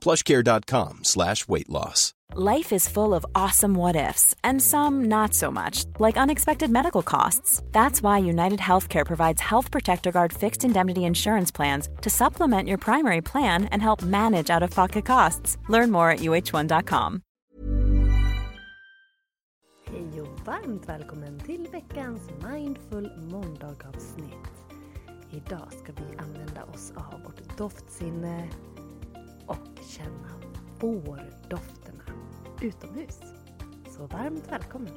plushcare.com slash weight loss. Life is full of awesome what ifs, and some not so much, like unexpected medical costs. That's why United Healthcare provides Health Protector Guard fixed indemnity insurance plans to supplement your primary plan and help manage out of pocket costs. Learn more at uh1.com. Hej och varmt välkommen till veckans Mindful måndagavsnitt. Idag ska vi använda oss av vårt doftsinne och känna vårdofterna utomhus. Så varmt välkommen!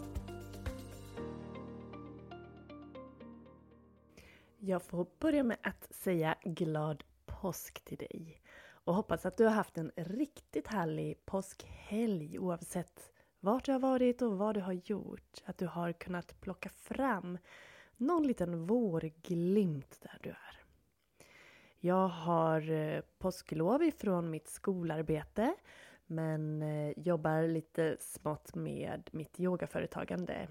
Jag får börja med att säga glad påsk till dig och hoppas att du har haft en riktigt härlig påskhelg oavsett vart du har varit och vad du har gjort. Att du har kunnat plocka fram någon liten vårglimt där du är. Jag har eh, påsklov ifrån mitt skolarbete men eh, jobbar lite smått med mitt yogaföretagande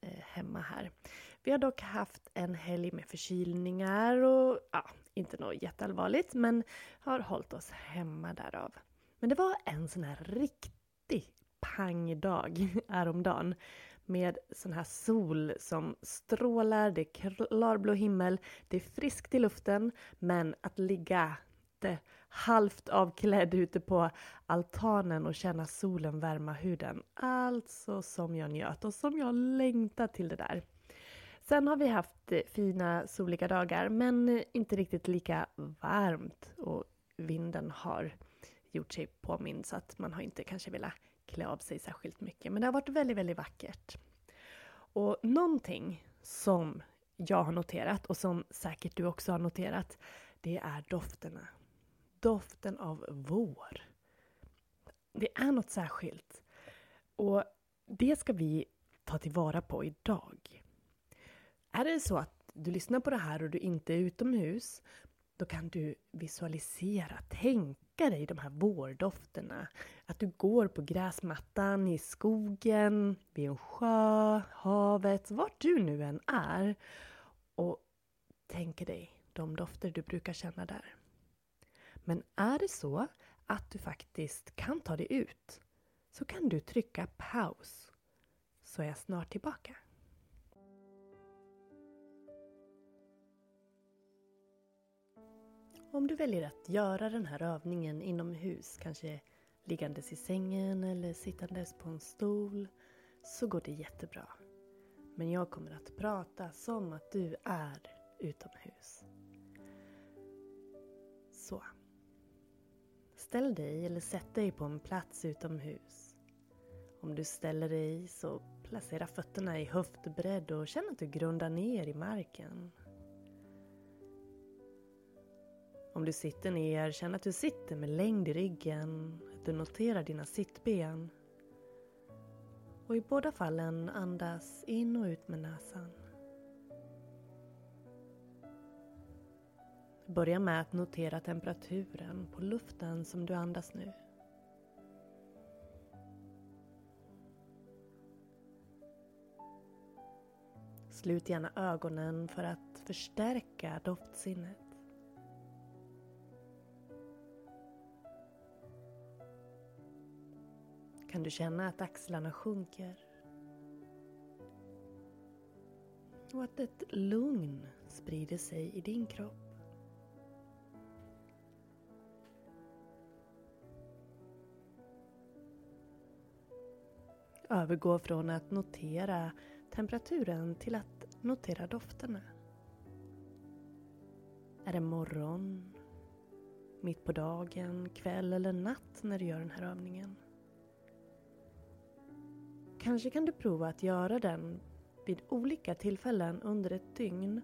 eh, hemma här. Vi har dock haft en helg med förkylningar och ja, inte något jätteallvarligt men har hållit oss hemma därav. Men det var en sån här riktig pangdag häromdagen med sån här sol som strålar, det är klarblå himmel, det är friskt i luften men att ligga halvt avklädd ute på altanen och känna solen värma huden. Alltså som jag njöt och som jag längtar till det där. Sen har vi haft fina soliga dagar men inte riktigt lika varmt och vinden har gjort sig påmind så att man har inte kanske velat klä av sig särskilt mycket. Men det har varit väldigt, väldigt vackert. Och någonting som jag har noterat och som säkert du också har noterat, det är dofterna. Doften av vår. Det är något särskilt. Och det ska vi ta tillvara på idag. Är det så att du lyssnar på det här och du inte är utomhus, då kan du visualisera, tänka dig de här vårdofterna. Att du går på gräsmattan, i skogen, vid en sjö, havet, vart du nu än är. Och tänker dig de dofter du brukar känna där. Men är det så att du faktiskt kan ta dig ut så kan du trycka paus så är jag snart tillbaka. Om du väljer att göra den här övningen inomhus, kanske liggandes i sängen eller sittandes på en stol, så går det jättebra. Men jag kommer att prata som att du är utomhus. Så. Ställ dig eller sätt dig på en plats utomhus. Om du ställer dig så placera fötterna i höftbredd och känn att du grundar ner i marken. Om du sitter ner, känn att du sitter med längd i ryggen, att du noterar dina sittben. Och i båda fallen andas in och ut med näsan. Börja med att notera temperaturen på luften som du andas nu. Slut gärna ögonen för att förstärka doftsinnet. Kan du känna att axlarna sjunker. Och att ett lugn sprider sig i din kropp. övergå från att notera temperaturen till att notera dofterna. Är det morgon, mitt på dagen, kväll eller natt när du gör den här övningen? Kanske kan du prova att göra den vid olika tillfällen under ett dygn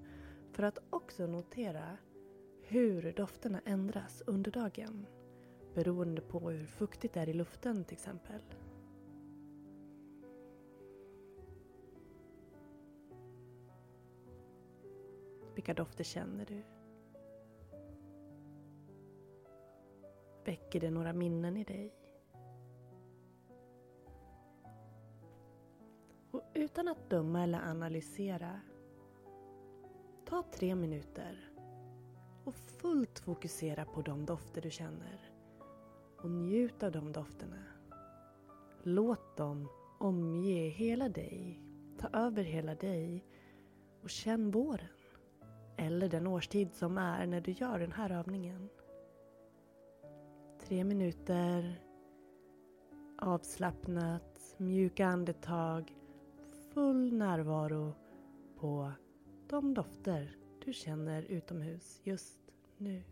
för att också notera hur dofterna ändras under dagen beroende på hur fuktigt det är i luften till exempel. Vilka dofter känner du? Väcker det några minnen i dig? Utan att döma eller analysera, ta tre minuter och fullt fokusera på de dofter du känner och njut av de dofterna. Låt dem omge hela dig, ta över hela dig och känn våren. Eller den årstid som är när du gör den här övningen. Tre minuter avslappnat, mjuka andetag, full närvaro på de dofter du känner utomhus just nu.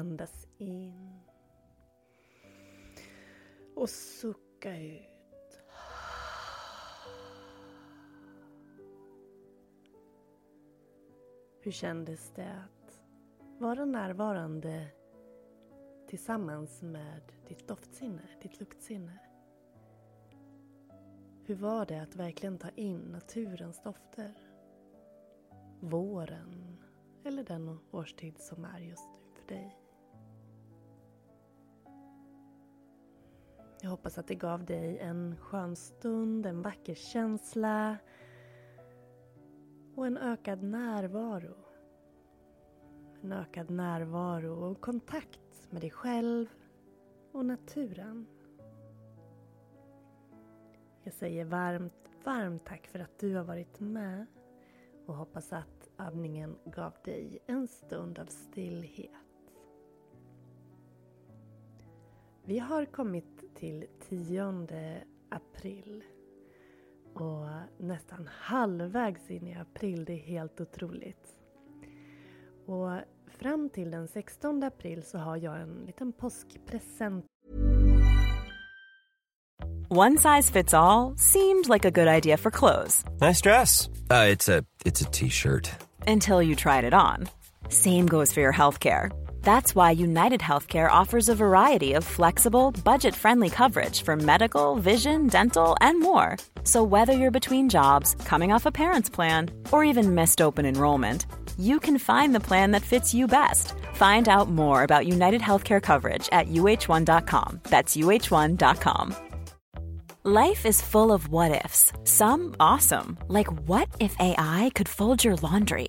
Andas in. Och sucka ut. Hur kändes det att vara närvarande tillsammans med ditt doftsinne, ditt luktsinne? Hur var det att verkligen ta in naturens dofter? Våren eller den årstid som är just nu för dig. Jag hoppas att det gav dig en skön stund, en vacker känsla och en ökad närvaro. En ökad närvaro och kontakt med dig själv och naturen. Jag säger varmt, varmt tack för att du har varit med och hoppas att övningen gav dig en stund av stillhet. Vi har kommit till 10 april och nästan halvvägs in i april. Det är helt otroligt. Och fram till den 16 april så har jag en liten påskpresent. One size fits all seemed like a good idea for clothes Nice dress. Uh, it's a it's a t-shirt. until you tried it on. Same goes for your healthcare. That's why United Healthcare offers a variety of flexible, budget friendly coverage for medical, vision, dental, and more. So, whether you're between jobs, coming off a parent's plan, or even missed open enrollment, you can find the plan that fits you best. Find out more about United Healthcare coverage at uh1.com. That's uh1.com. Life is full of what ifs. Some awesome, like what if AI could fold your laundry?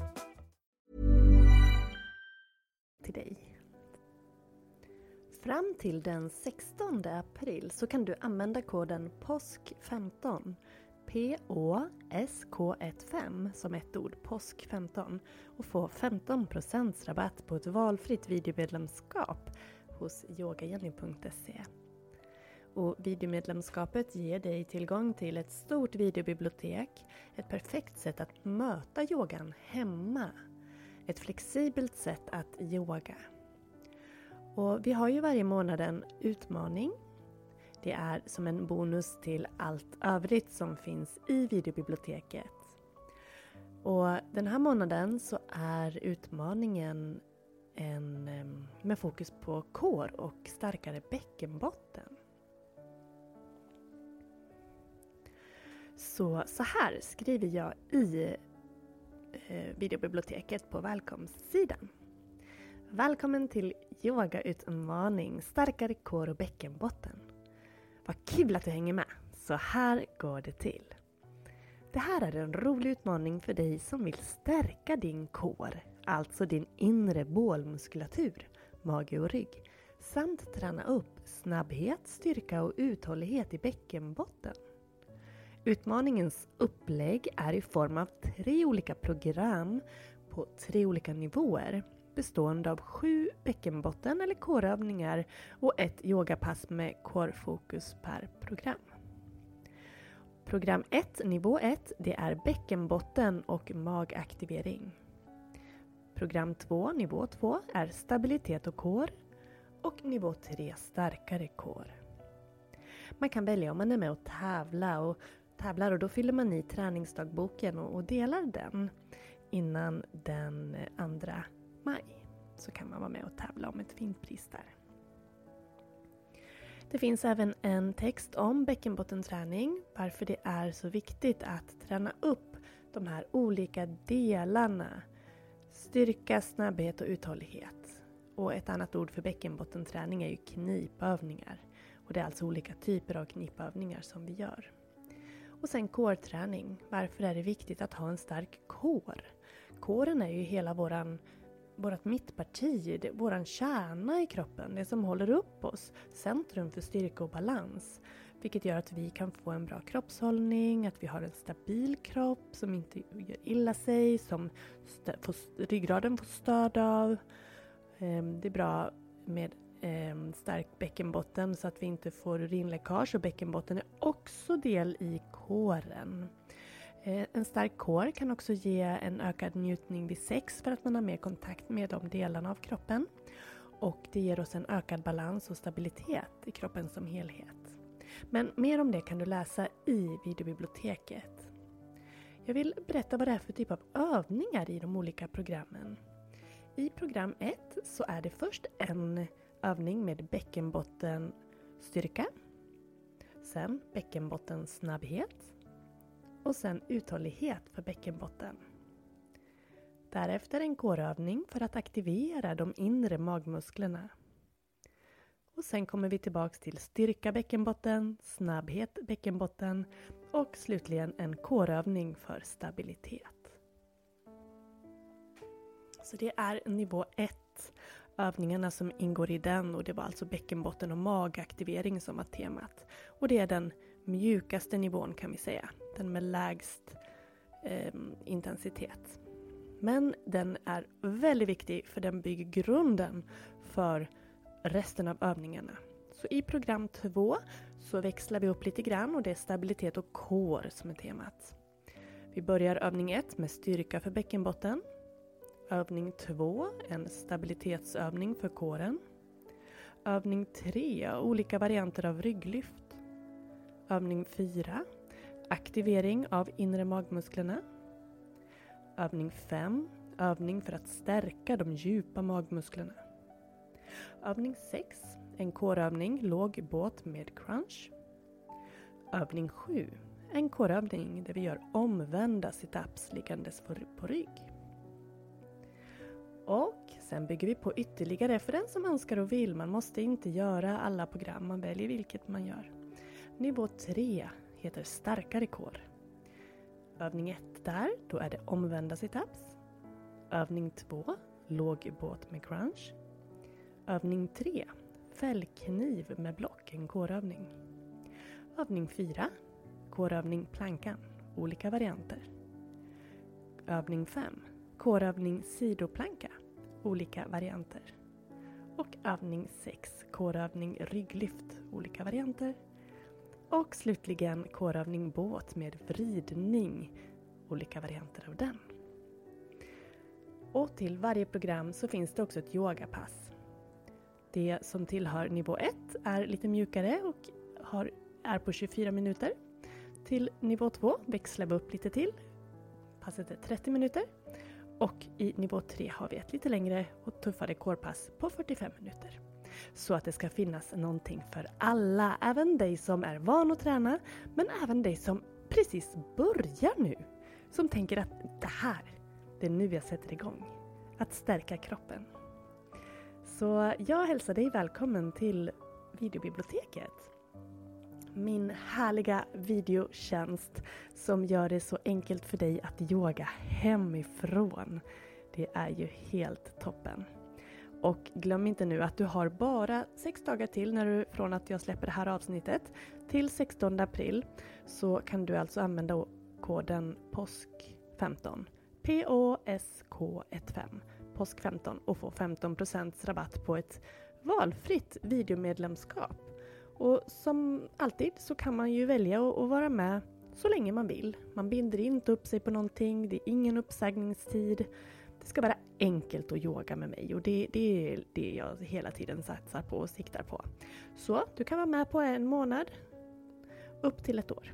Fram till den 16 april så kan du använda koden PÅSK15 P-Å-S-K-1-5 som ett ord, PÅSK15 och få 15% rabatt på ett valfritt videomedlemskap hos yogajenny.se. Och videomedlemskapet ger dig tillgång till ett stort videobibliotek, ett perfekt sätt att möta yogan hemma ett flexibelt sätt att yoga. Och vi har ju varje månad en utmaning. Det är som en bonus till allt övrigt som finns i videobiblioteket. Och den här månaden så är utmaningen en, med fokus på kår och starkare bäckenbotten. Så, så här skriver jag i eh, videobiblioteket på välkomstsidan. Välkommen till yogautmaning Starkare kår och bäckenbotten. Vad kul att du hänger med! Så här går det till. Det här är en rolig utmaning för dig som vill stärka din kår, alltså din inre bålmuskulatur, mage och rygg, samt träna upp snabbhet, styrka och uthållighet i bäckenbotten. Utmaningens upplägg är i form av tre olika program på tre olika nivåer bestående av sju bäckenbotten eller kårövningar och ett yogapass med kårfokus per program. Program 1, nivå 1, det är bäckenbotten och magaktivering. Program 2, nivå 2, är stabilitet och kår. Och nivå 3, starkare kår. Man kan välja om man är med och tävla och tävlar och då fyller man i träningsdagboken och, och delar den innan den andra maj. Så kan man vara med och tävla om ett fint pris där. Det finns även en text om bäckenbottenträning, varför det är så viktigt att träna upp de här olika delarna. Styrka, snabbhet och uthållighet. Och ett annat ord för bäckenbottenträning är ju knipövningar. Och det är alltså olika typer av knipövningar som vi gör. Och sen kårträning. Varför är det viktigt att ha en stark kår? Kåren är ju hela våran vårt mittparti, det, våran kärna i kroppen, det som håller upp oss, centrum för styrka och balans. Vilket gör att vi kan få en bra kroppshållning, att vi har en stabil kropp som inte gör illa sig, som får, ryggraden får stöd av. Ehm, det är bra med ehm, stark bäckenbotten så att vi inte får urinläckage och bäckenbotten är också del i kåren. Eh, en stark kår kan också ge en ökad njutning vid sex för att man har mer kontakt med de delarna av kroppen. Och det ger oss en ökad balans och stabilitet i kroppen som helhet. Men mer om det kan du läsa i videobiblioteket. Jag vill berätta vad det är för typ av övningar i de olika programmen. I program 1 så är det först en övning med bäckenbottenstyrka. Sen bäckenbottensnabbhet. Och sen uthållighet för bäckenbotten. Därefter en kårövning för att aktivera de inre magmusklerna. Och sen kommer vi tillbaks till styrka bäckenbotten, snabbhet bäckenbotten och slutligen en kårövning för stabilitet. Så det är nivå 1, övningarna som ingår i den och det var alltså bäckenbotten och magaktivering som var temat. Och det är den mjukaste nivån kan vi säga, den med lägst eh, intensitet. Men den är väldigt viktig för den bygger grunden för resten av övningarna. Så i program 2 så växlar vi upp lite grann och det är stabilitet och kår som är temat. Vi börjar övning 1 med styrka för bäckenbotten. Övning 2, en stabilitetsövning för kåren. Övning 3, olika varianter av rygglyft. Övning 4, aktivering av inre magmusklerna. Övning 5, övning för att stärka de djupa magmusklerna. Övning 6, en kårövning, låg båt med crunch. Övning 7, en kårövning där vi gör omvända situps liggandes på rygg. Och sen bygger vi på ytterligare för den som önskar och vill. Man måste inte göra alla program, man väljer vilket man gör. Nivå 3 heter starkare kår. Övning 1 där, då är det omvända situps. Övning 2, låg båt med crunch. Övning 3, fällkniv med block, en kårövning. Övning 4, kårövning plankan, olika varianter. Övning 5, kårövning sidoplanka, olika varianter. Och övning 6, kårövning rygglyft, olika varianter. Och slutligen kårövning båt med vridning, olika varianter av den. Och till varje program så finns det också ett yogapass. Det som tillhör nivå 1 är lite mjukare och har, är på 24 minuter. Till nivå 2 växlar vi upp lite till. Passet är 30 minuter. Och i nivå 3 har vi ett lite längre och tuffare kårpass på 45 minuter. Så att det ska finnas någonting för alla, även dig som är van att träna, men även dig som precis börjar nu. Som tänker att det här, det är nu jag sätter igång. Att stärka kroppen. Så jag hälsar dig välkommen till videobiblioteket. Min härliga videotjänst som gör det så enkelt för dig att yoga hemifrån. Det är ju helt toppen. Och glöm inte nu att du har bara sex dagar till när du, från att jag släpper det här avsnittet till 16 april så kan du alltså använda koden POSK15 P-O-S-K-15 POSK15 och få 15% rabatt på ett valfritt videomedlemskap. Och som alltid så kan man ju välja att vara med så länge man vill. Man binder inte upp sig på någonting, det är ingen uppsägningstid. Det ska vara enkelt att yoga med mig och det, det är det jag hela tiden satsar på och siktar på. Så du kan vara med på en månad upp till ett år.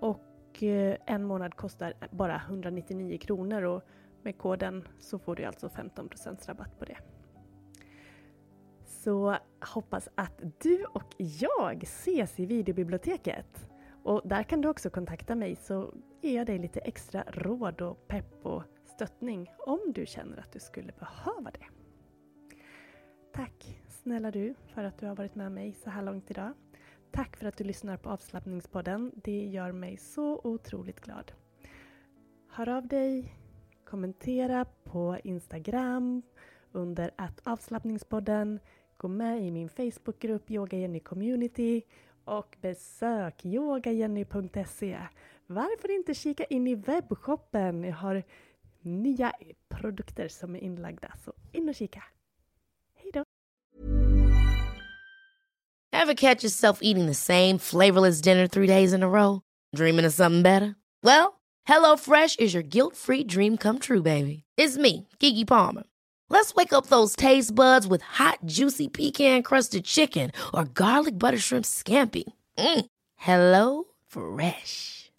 Och eh, en månad kostar bara 199 kronor och med koden så får du alltså 15 rabatt på det. Så hoppas att du och jag ses i videobiblioteket. Och där kan du också kontakta mig så ger jag dig lite extra råd och pepp och stöttning om du känner att du skulle behöva det. Tack snälla du för att du har varit med mig så här långt idag. Tack för att du lyssnar på avslappningspodden. Det gör mig så otroligt glad. Hör av dig, kommentera på Instagram under att avslappningspodden. Gå med i min Facebookgrupp Yoga Jenny Community och besök yogajenny.se. Varför inte kika in i webbshoppen? Jag har nya produkter som är inlagda, så in och kika. Hej då! Have catch yourself eating the same flavorless dinner three days in a row? Dreaming of something better? Well, hello fresh is your guilt free dream come true baby. It's me, Gigi Palmer. Let's wake up those taste buds with hot, juicy pecan crusted chicken or garlic butter shrimp scampi. Mm. Hello Fresh.